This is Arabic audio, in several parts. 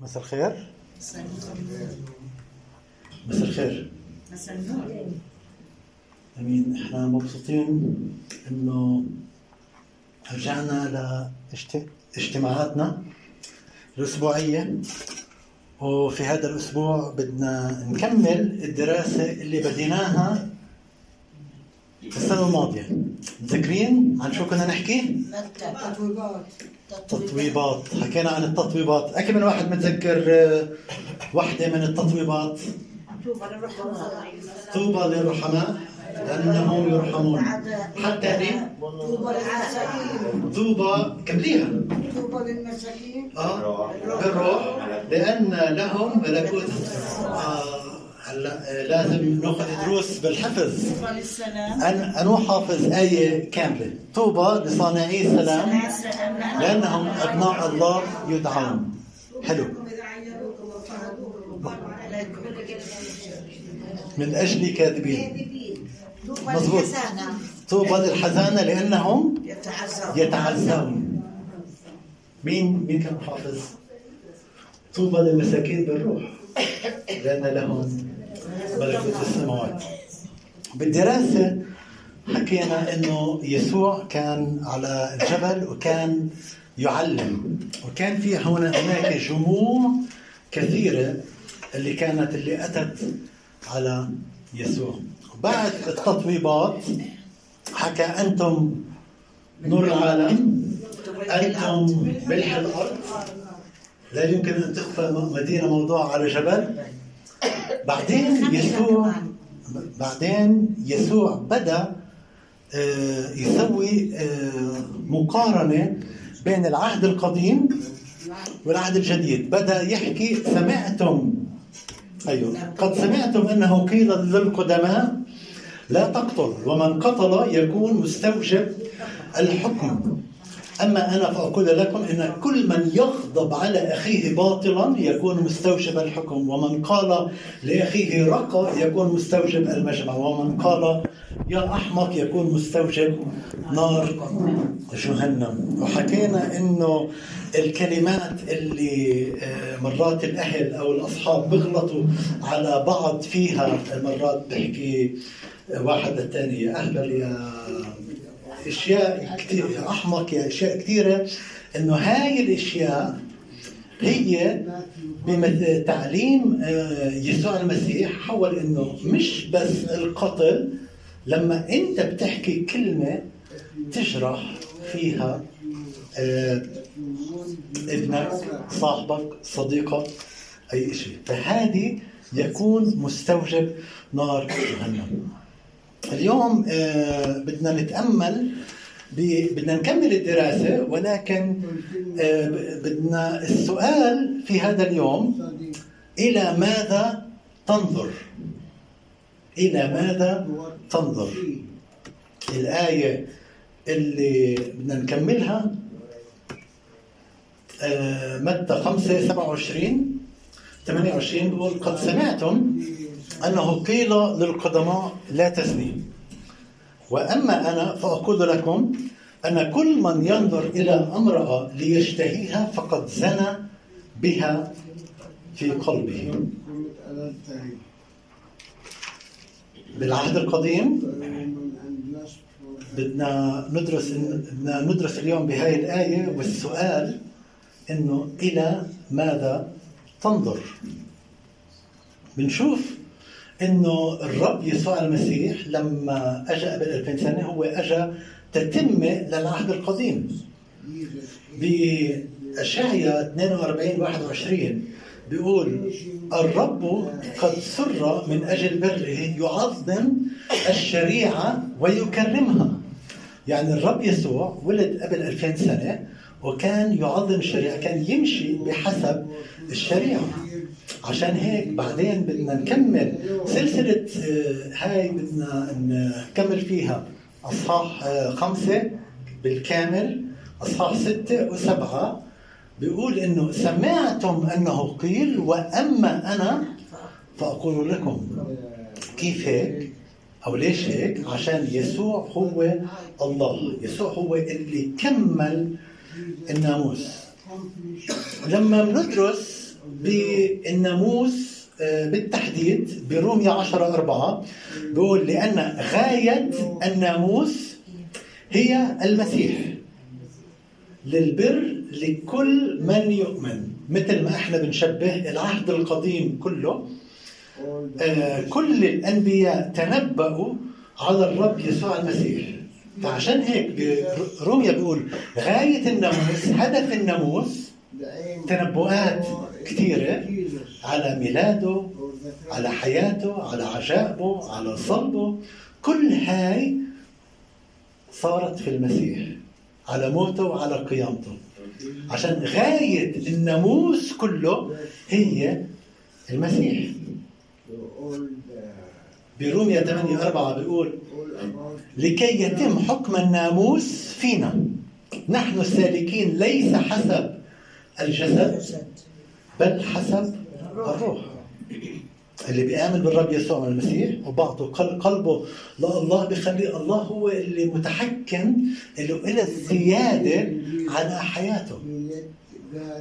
مساء الخير. مساء الخير. مساء النور أمين إحنا مبسوطين إنه رجعنا لاجتماعاتنا الأسبوعية. وفي هذا الأسبوع بدنا نكمل الدراسة اللي بديناها السنة الماضية. متذكرين عن شو كنا نحكي؟ تطويبات. تطويبات. حكينا عن التطويبات. أكيد من واحد متذكر آه، واحدة من التطويبات؟ طوبى للرحماء لأنهم يرحمون. حتى لي طوبى للمساكين. طوبى كمليها. طوبى للمساكين. آه بالروح. لأن لهم ملكوت. آه هلا لازم ناخذ دروس بالحفظ. طوبى للسلام. أن أن حافظ آية كاملة؟ طوبى لصانعي السلام. لأنهم أبناء الله يدعون. حلو. من أجل كاذبين. مظبوط. طوبى للحزانة لأنهم يتعزون يتعزون. مين؟ مين كان حافظ؟ طوبى للمساكين بالروح. لأن لهم ملكوت السماوات. بالدراسة حكينا إنه يسوع كان على الجبل وكان يعلم. وكان في هنا هناك جموع كثيرة اللي كانت اللي أتت على يسوع. بعد التطويبات حكى أنتم نور العالم أنتم ملح الأرض. لا يمكن أن تخفى مدينة موضوعة على جبل. بعدين يسوع بعدين يسوع بدأ آه، يسوي آه، مقارنة بين العهد القديم والعهد الجديد. بدأ يحكي سمعتم. أيوه. قد سمعتم أنه قيل للقدماء لا تقتل ومن قتل يكون مستوجب الحكم. أما أنا فأقول لكم إن كل من يغضب على أخيه باطلا يكون مستوجب الحكم ومن قال لأخيه رقى يكون مستوجب المجمع ومن قال يا أحمق يكون مستوجب نار جهنم. وحكينا إنه الكلمات اللي آه، مرات الأهل أو الأصحاب بيغلطوا على بعض فيها مرات بحكي واحد للثاني يا أهبل يا اشياء كثير أحمق يا أشياء كثيره إنه هاي الأشياء هي بتعليم آه، يسوع المسيح حول إنه مش بس القتل لما أنت بتحكي كلمة تجرح فيها آه، ابنك صاحبك صديقك أي شيء فهذه يكون مستوجب نار جهنم. اليوم آه، بدنا نتأمل بدنا نكمل الدراسة ولكن آه، بدنا السؤال في هذا اليوم إلى ماذا تنظر؟ إلى ماذا تنظر؟ الآية اللي بدنا نكملها آه، متى 5 27 28 بيقول قد سمعتم أنه قيل للقدماء لا تزني وأما أنا فأقول لكم أن كل من ينظر إلى امرأة ليشتهيها فقد زنى بها في قلبه بالعهد القديم بدنا ندرس بدنا ندرس اليوم بهاي الآية والسؤال إنه إلى ماذا تنظر؟ بنشوف إنه الرب يسوع المسيح لما اجى قبل 2000 سنه هو اجى تتمه للعهد القديم. باشعيا 42 21 بيقول الرب قد سر من أجل بره يعظم الشريعة ويكرمها. يعني الرب يسوع ولد قبل 2000 سنة وكان يعظم الشريعة كان يمشي بحسب الشريعة. عشان هيك بعدين بدنا نكمل سلسلة آه، هاي بدنا نكمل فيها أصحاح آه، خمسة بالكامل أصحاح ستة وسبعة بيقول إنه سمعتم أنه قيل وأما أنا فأقول لكم كيف هيك؟ أو ليش هيك؟ عشان يسوع هو الله يسوع هو اللي كمل الناموس لما بندرس بالناموس آه، بالتحديد بروميا 10 4 بيقول لأن غاية الناموس هي المسيح. للبر لكل من يؤمن مثل ما إحنا بنشبه العهد القديم كله. آه، كل الأنبياء تنبأوا على الرب يسوع المسيح. فعشان هيك روميا بيقول غاية الناموس هدف الناموس تنبؤات كثيرة على ميلاده على حياته على عجائبه على صلبه. كل هاي صارت في المسيح على موته وعلى قيامته. عشان غاية الناموس كله هي المسيح. بروميا 8 4 بيقول لكي يتم حكم الناموس فينا. نحن السالكين ليس حسب الجسد. بل حسب الروح. اللي بيآمن بالرب يسوع المسيح وبعطه قلبه لله بخلي الله هو اللي متحكم اللي له السيادة على حياته.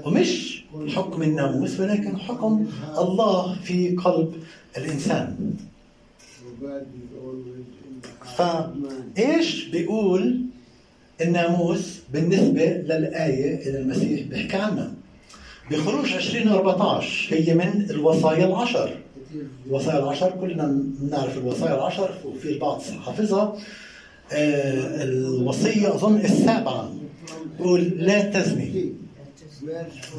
ومش حكم الناموس ولكن حكم الله في قلب الإنسان. فإيش بيقول الناموس بالنسبة للآية اللي المسيح بيحكي عنها؟ بخروج 2014 هي من الوصايا العشر. الوصايا العشر كلنا بنعرف الوصايا العشر وفي البعض حافظها آه الوصية أظن السابعة. بقول لا تزني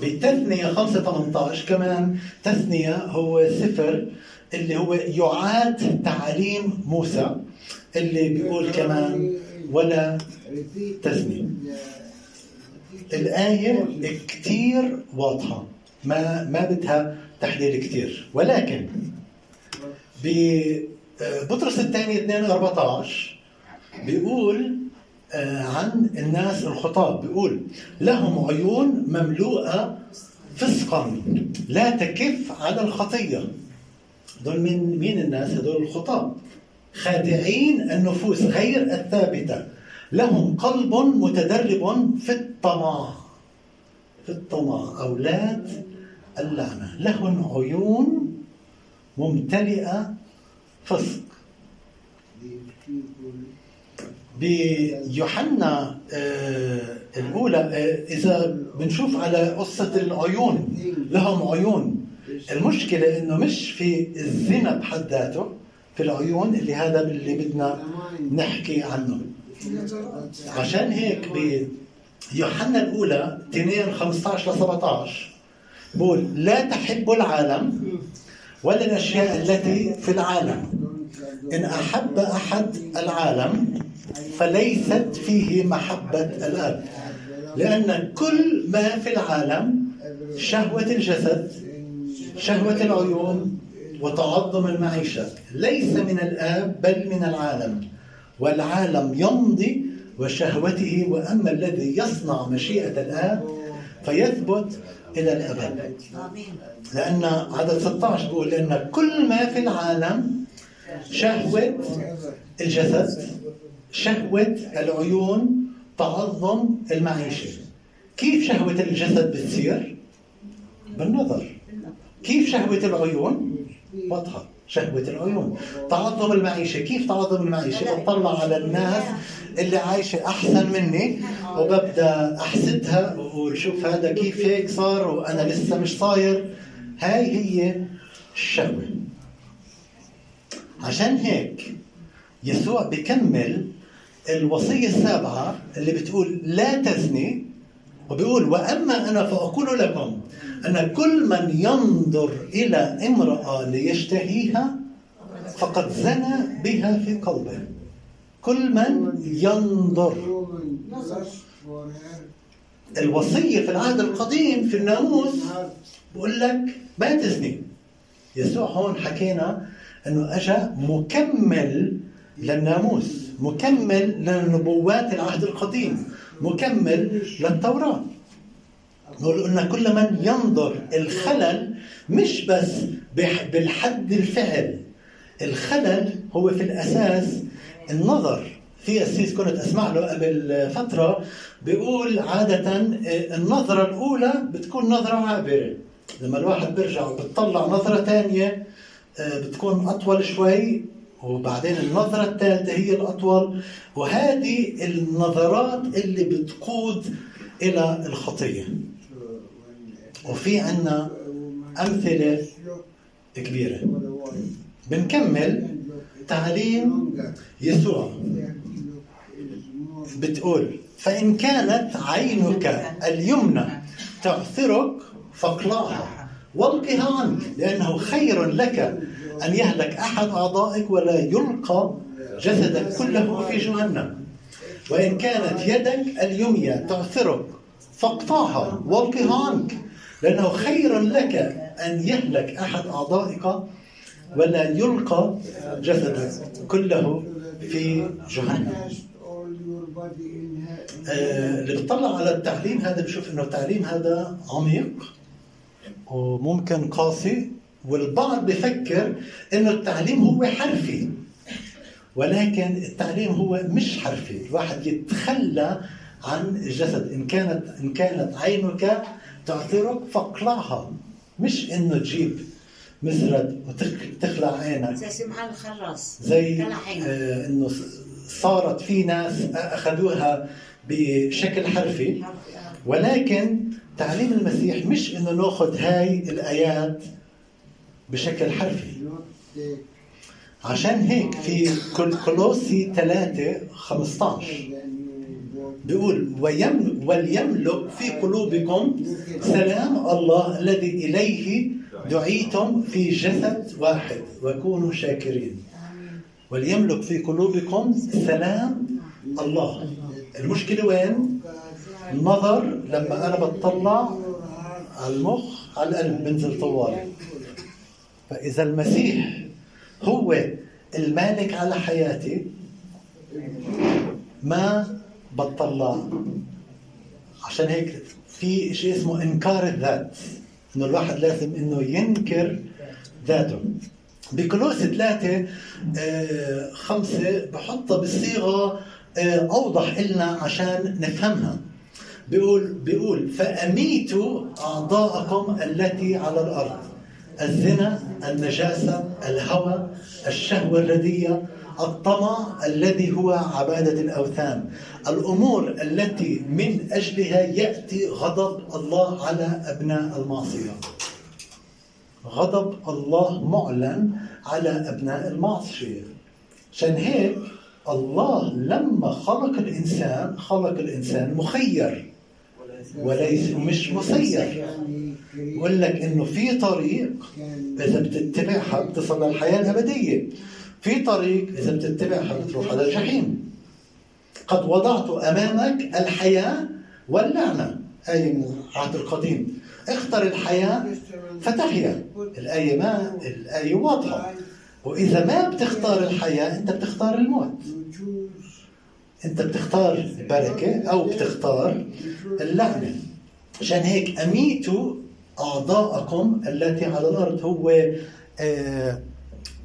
بتثنية 5 18 كمان. تثنية هو سفر اللي هو يعاد تعاليم موسى اللي بيقول كمان ولا تزني الآية كتير واضحة. ما ما بدها تحليل كتير. ولكن ببطرس الثاني 2 14 بيقول آه، عن الناس الخطاب. بيقول لهم عيون مملوءة فسقا لا تكف على الخطية. دول من مين الناس؟ هدول الخطاب. خادعين النفوس غير الثابتة. لهم قلب متدرب في الطمع في الطمع أولاد اللعنة. لهم عيون ممتلئة فسق. بيوحنا آه الأولى آه إذا بنشوف على قصة العيون لهم عيون. المشكلة إنه مش في الزنا بحد ذاته في العيون اللي هذا اللي بدنا نحكي عنه. عشان هيك بيوحنا الأولى 2 15 ل 17 بقول لا تحب العالم ولا الأشياء التي في العالم. إن أحب أحد العالم فليست فيه محبة الأب. لأن كل ما في العالم شهوة الجسد شهوة العيون وتعظم المعيشة ليس من الآب بل من العالم. والعالم يمضي وشهوته وأما الذي يصنع مشيئة الآب فيثبت إلى الأبد. لأن عدد 16 بيقول لأن كل ما في العالم شهوة الجسد شهوة العيون تعظم المعيشة. كيف شهوة الجسد بتصير؟ بالنظر. كيف شهوة العيون؟ واضحة. شهوة العيون. تعظم المعيشة. كيف تعظم المعيشة؟ بطلع على الناس اللي عايشة أحسن مني وببدأ أحسدها وأقول شوف هذا كيف هيك صار وأنا لسه مش صاير. هاي هي الشهوة. عشان هيك يسوع بكمل الوصية السابعة اللي بتقول لا تزني وبيقول وأما أنا فأقول لكم أن كل من ينظر إلى امرأة ليشتهيها فقد زنى بها في قلبه. كل من ينظر. الوصية في العهد القديم في الناموس بقول لك ما تزني. يسوع هون حكينا إنه اجى مكمل للناموس مكمل لنبوات العهد القديم. مكمل للتوراة. نقول قلنا كل من ينظر الخلل مش بس بالحد الفعل. الخلل هو في الأساس النظر. في أسيس كنت أسمع له قبل فترة بيقول عادة النظرة الأولى بتكون نظرة عابرة. لما الواحد بيرجع وبتطلع نظرة تانية آه، بتكون أطول شوي. وبعدين النظرة الثالثة هي الأطول وهذه النظرات اللي بتقود إلى الخطية. وفي عنا أمثلة كبيرة. بنكمل تعليم يسوع. بتقول فإن كانت عينك اليمنى تعثرك فاقلعها. والقها عنك لأنه خير لك أن يهلك أحد أعضائك ولا يلقى جسدك كله في جهنم. وإن كانت يدك اليمنى تعثرك فاقطعها والقها عنك لأنه خير لك أن يهلك أحد أعضائك ولا يلقى جسدك كله في جهنم. آه، اللي بيطلع على التعليم هذا بشوف إنه التعليم هذا عميق. وممكن قاسي والبعض بفكر إنه التعليم هو حرفي ولكن التعليم هو مش حرفي. الواحد يتخلى عن الجسد إن كانت إن كانت عينك تعثرك فاقلعها مش إنه تجيب مزرد وتخلع عينك. زي سمعان الخراس زي. آه إنه صارت في ناس أخذوها بشكل حرفي. ولكن تعليم المسيح مش إنه نأخذ هاي الآيات بشكل حرفي. عشان هيك في كولوسي 3 15 بيقول وليملك في قلوبكم سلام الله الذي إليه دعيتم في جسد واحد وكونوا شاكرين. وليملك في قلوبكم سلام الله. المشكلة وين؟ النظر لما أنا بتطلع على المخ على القلب بنزل طوالي فإذا المسيح هو المالك على حياتي ما بتطلع. عشان هيك في شيء اسمه إنكار الذات إنه الواحد لازم إنه ينكر ذاته. بكلوس ثلاثة آه، خمسة بحطها بصيغة آه، أوضح إلنا عشان نفهمها. بيقول بيقول فأميتوا أعضاءكم التي على الأرض الزنا النجاسة الهوى الشهوة الردية الطمع الذي هو عبادة الأوثان. الأمور التي من أجلها يأتي غضب الله على أبناء المعصية. غضب الله معلن على أبناء المعصية. عشان هيك الله لما خلق الإنسان خلق الإنسان مخير. وليس مش مسير. يقول لك إنه في طريق إذا بتتبعها بتصل للحياة الأبدية. في طريق إذا بتتبعها بتروح على الجحيم. قد وضعت أمامك الحياة واللعنة. آية من العهد القديم. اختر الحياة فتحيا. الآية ما الآية واضحة. وإذا ما بتختار الحياة أنت بتختار الموت. انت بتختار البركه أو بتختار اللعنة. عشان هيك اميتوا أعضاءكم التي على الأرض هو آه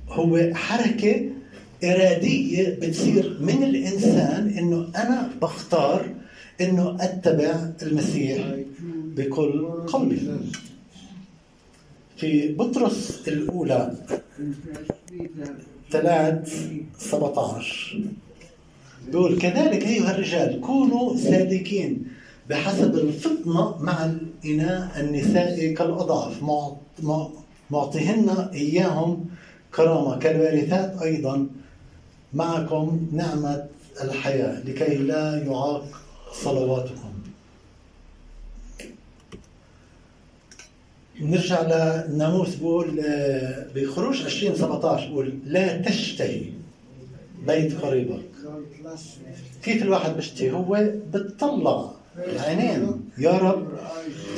هو حركة إرادية بتصير من الإنسان إنه أنا بختار إنه أتبع المسيح بكل قلبي. في بطرس الأولى 3 17 بيقول كذلك أيها الرجال كونوا سالكين بحسب الفطنة مع الإناء النساء كالأضعف. معط- مع- معطيهن إياهم كرامة. كالوارثات أيضا معكم نعمة الحياة لكي لا يعاق صلواتكم. نرجع للناموس بقول آه، بخروج 20 17 بقول لا تشتهي بيت قريبك. كيف الواحد بيشتهي هو بتطلع العينين. يا رب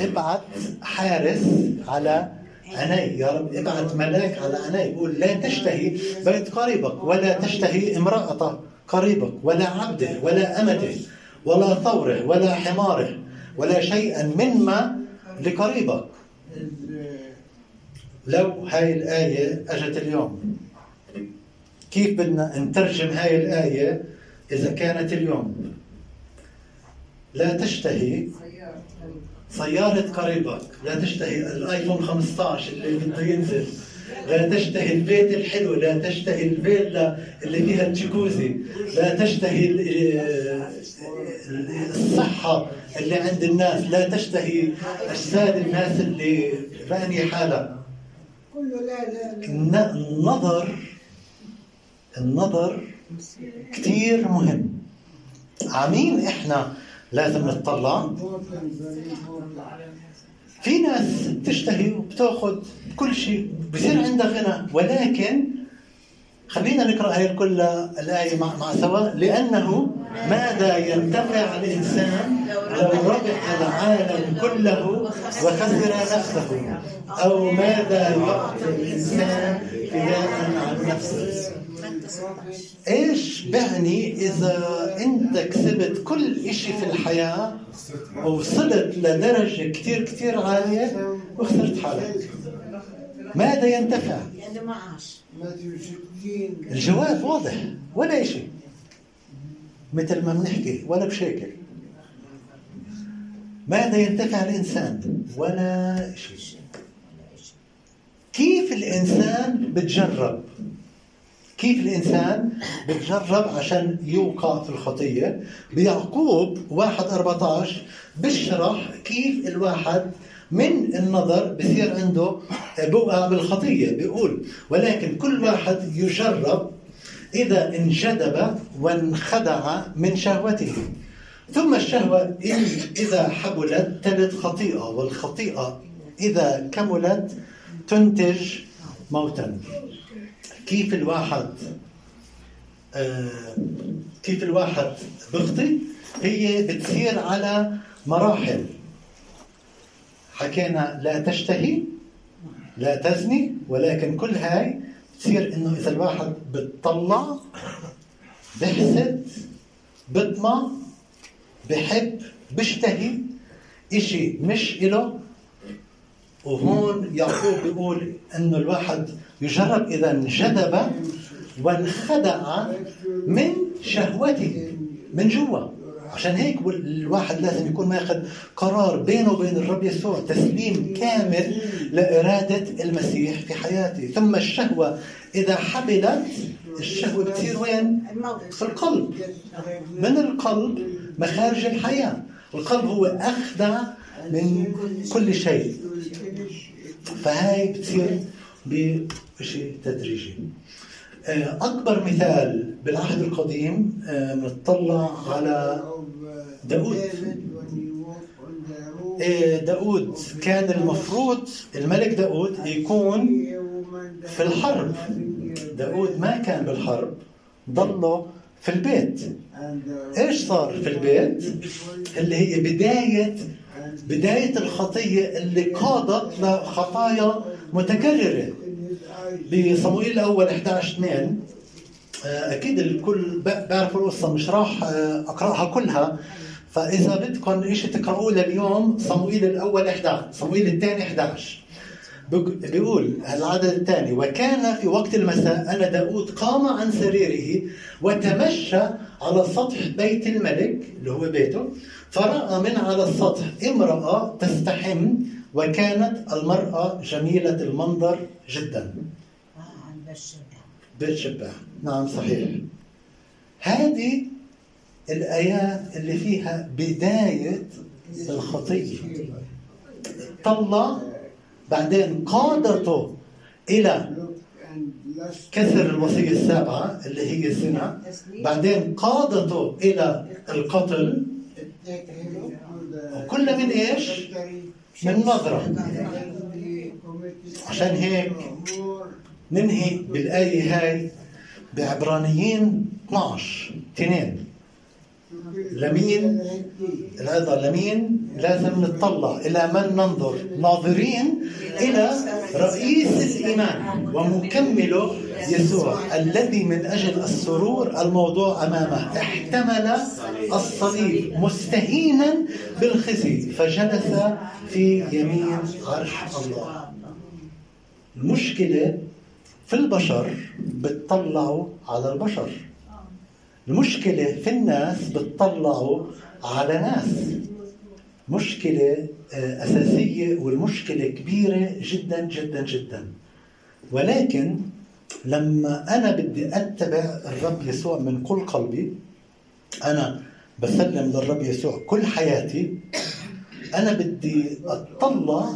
ابعت حارس على عيني. يا رب ابعت ملاك على عيني. بقول لا تشتهي بيت قريبك ولا تشتهي امرأة قريبك ولا عبده ولا أمته ولا ثوره ولا حماره ولا شيئا مما لقريبك. لو هاي الآية أجت اليوم. كيف بدنا نترجم هاي الآية إذا كانت اليوم؟ لا تشتهي سيارة قريبك لا تشتهي الآيفون 15 اللي بده ينزل لا تشتهي البيت الحلو لا تشتهي الفيلا اللي فيها الجاكوزي لا تشتهي ال- الصحة اللي عند الناس لا تشتهي أجساد الناس اللي بأني حالها كله لا لا لا. الن- النظر النظر كثير مهم. عمين إحنا لازم نتطلع. في ناس بتشتهي وبتأخذ كل شيء بصير عندها غنى ولكن خلينا نقرأ هي الكل الآية مع, سوا. لأنه ماذا ينتفع الإنسان لو ربح العالم كله وخسر نفسه؟ أو ماذا يعطي الإنسان فداء عن نفسه؟ إيش بعني إذا أنت كسبت كل إشي في الحياة ووصلت لدرجة كثير كثير عالية وخسرت حالك؟ ماذا ينتفع؟ يعني معاش الجواب واضح ولا شيء. مثل ما بنحكي ولا بشكل. ماذا ينتفع الإنسان؟ ولا شيء. كيف الإنسان بتجرب؟ كيف الإنسان بتجرب عشان يوقع في الخطية؟ بيعقوب واحد 14 بشرح كيف الواحد من النظر بصير عنده بوقع بالخطية بيقول ولكن كل واحد يجرب إذا انجذب وانخدع من شهوته. ثم الشهوة إذا حبلت تلد خطيئة والخطيئة إذا كملت تنتج موتا. كيف الواحد آه، كيف الواحد بيخطي هي بتصير على مراحل. حكينا لا تشتهي لا تزني ولكن كل هاي بتصير إنه إذا الواحد بتطلع بحسد بطمع بحب بيشتهي إشي مش إله. وهون يعقوب بيقول إنه الواحد يجرب إذا انجذب وانخدع من شهوته من جوا عشان هيك الواحد لازم يكون ماخذ قرار بينه وبين الرب يسوع تسليم كامل لإرادة المسيح في حياته ثم الشهوة إذا حبلت الشهوة بتصير وين؟ في القلب. من القلب؟ مخارج الحياة. القلب هو أخدع من كل شيء. فهاي بتصير بشيء تدريجي. أكبر مثال بالعهد القديم آه، بنطلع على داود. آه، داود كان المفروض الملك داود يكون في الحرب. داود ما كان بالحرب ضله في البيت. إيش صار في البيت؟ اللي هي بداية بداية الخطية اللي قادت لخطايا متكررة. بصموئيل الأول 11 2 أكيد الكل ب- بيعرفوا القصة مش راح آه، أقرأها كلها. فإذا بدكم شيء تقرأوه لليوم؟ صموئيل الأول 11 صموئيل الثاني 11 بق- بيقول العدد الثاني وكان في وقت المساء أن داود قام عن سريره وتمشى على سطح بيت الملك اللي هو بيته فرأى من على السطح امرأة تستحم وكانت المرأة جميلة المنظر جدا. بيت شبع نعم صحيح. هذه الآيات اللي فيها بداية الخطية. طلع بعدين قادته إلى كسر الوصية السابعة اللي هي الزنا. بعدين قادته إلى القتل. وكل من إيش؟ من نظرة. عشان هيك ننهي بالآية هاي بعبرانيين 12 اثنين. لمين؟ العظة لمين؟ لازم نتطلع إلى من ننظر؟ ناظرين إلى رئيس الإيمان. ومكمله يسوع الذي من أجل السرور الموضوع أمامه. احتمل الصليب مستهينا بالخزي. فجلس في يمين عرش الله. المشكلة في البشر بتطلعوا على البشر. المشكلة في الناس بتطلعوا على ناس. مشكلة آه، أساسية والمشكلة كبيرة جدا جدا جدا. ولكن لما أنا بدي أتبع الرب يسوع من كل قلبي أنا بسلم للرب يسوع كل حياتي أنا بدي أطلع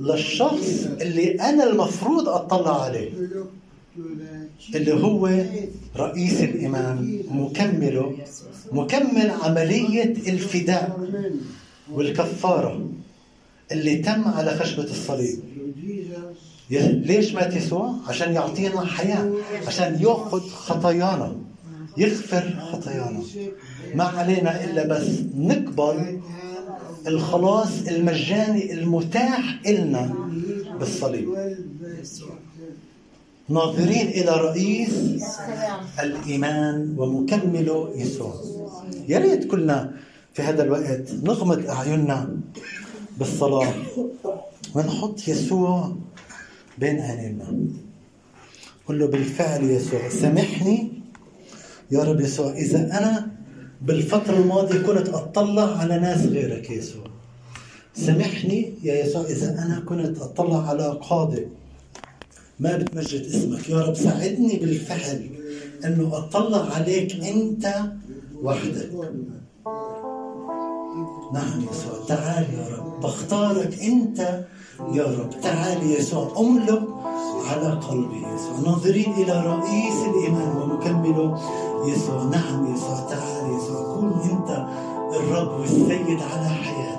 للشخص اللي أنا المفروض أطلع عليه اللي هو رئيس الإيمان مكمله مكمل عملية الفداء والكفارة اللي تم على خشبة الصليب ليش مات يسوع؟ عشان يعطينا حياة عشان يأخذ خطايانا يغفر خطايانا ما علينا إلا بس نقبل الخلاص المجاني المتاح إلنا بالصليب. ناظرين إلى رئيس الإيمان ومكمله يسوع. يا ريت كلنا في هذا الوقت نغمض أعيننا بالصلاة ونحط يسوع بين عينينا. قل له بالفعل يسوع سامحني. يا رب يسوع إذا أنا بالفترة الماضية كنت أطلع على ناس غيرك يسوع. سامحني يا يسوع إذا أنا كنت أطلع على قاضي ما بتمجد اسمك. يا رب ساعدني بالفعل أنه أطلع عليك أنت وحدك. نعم يسوع. تعال يا رب. بختارك أنت يا رب. تعال يسوع. أملك على قلبي يسوع. ناظرين إلى رئيس الإيمان ومكمله يسوع نعم يسوع تعال يسوع كن أنت الرب والسيد على حياتي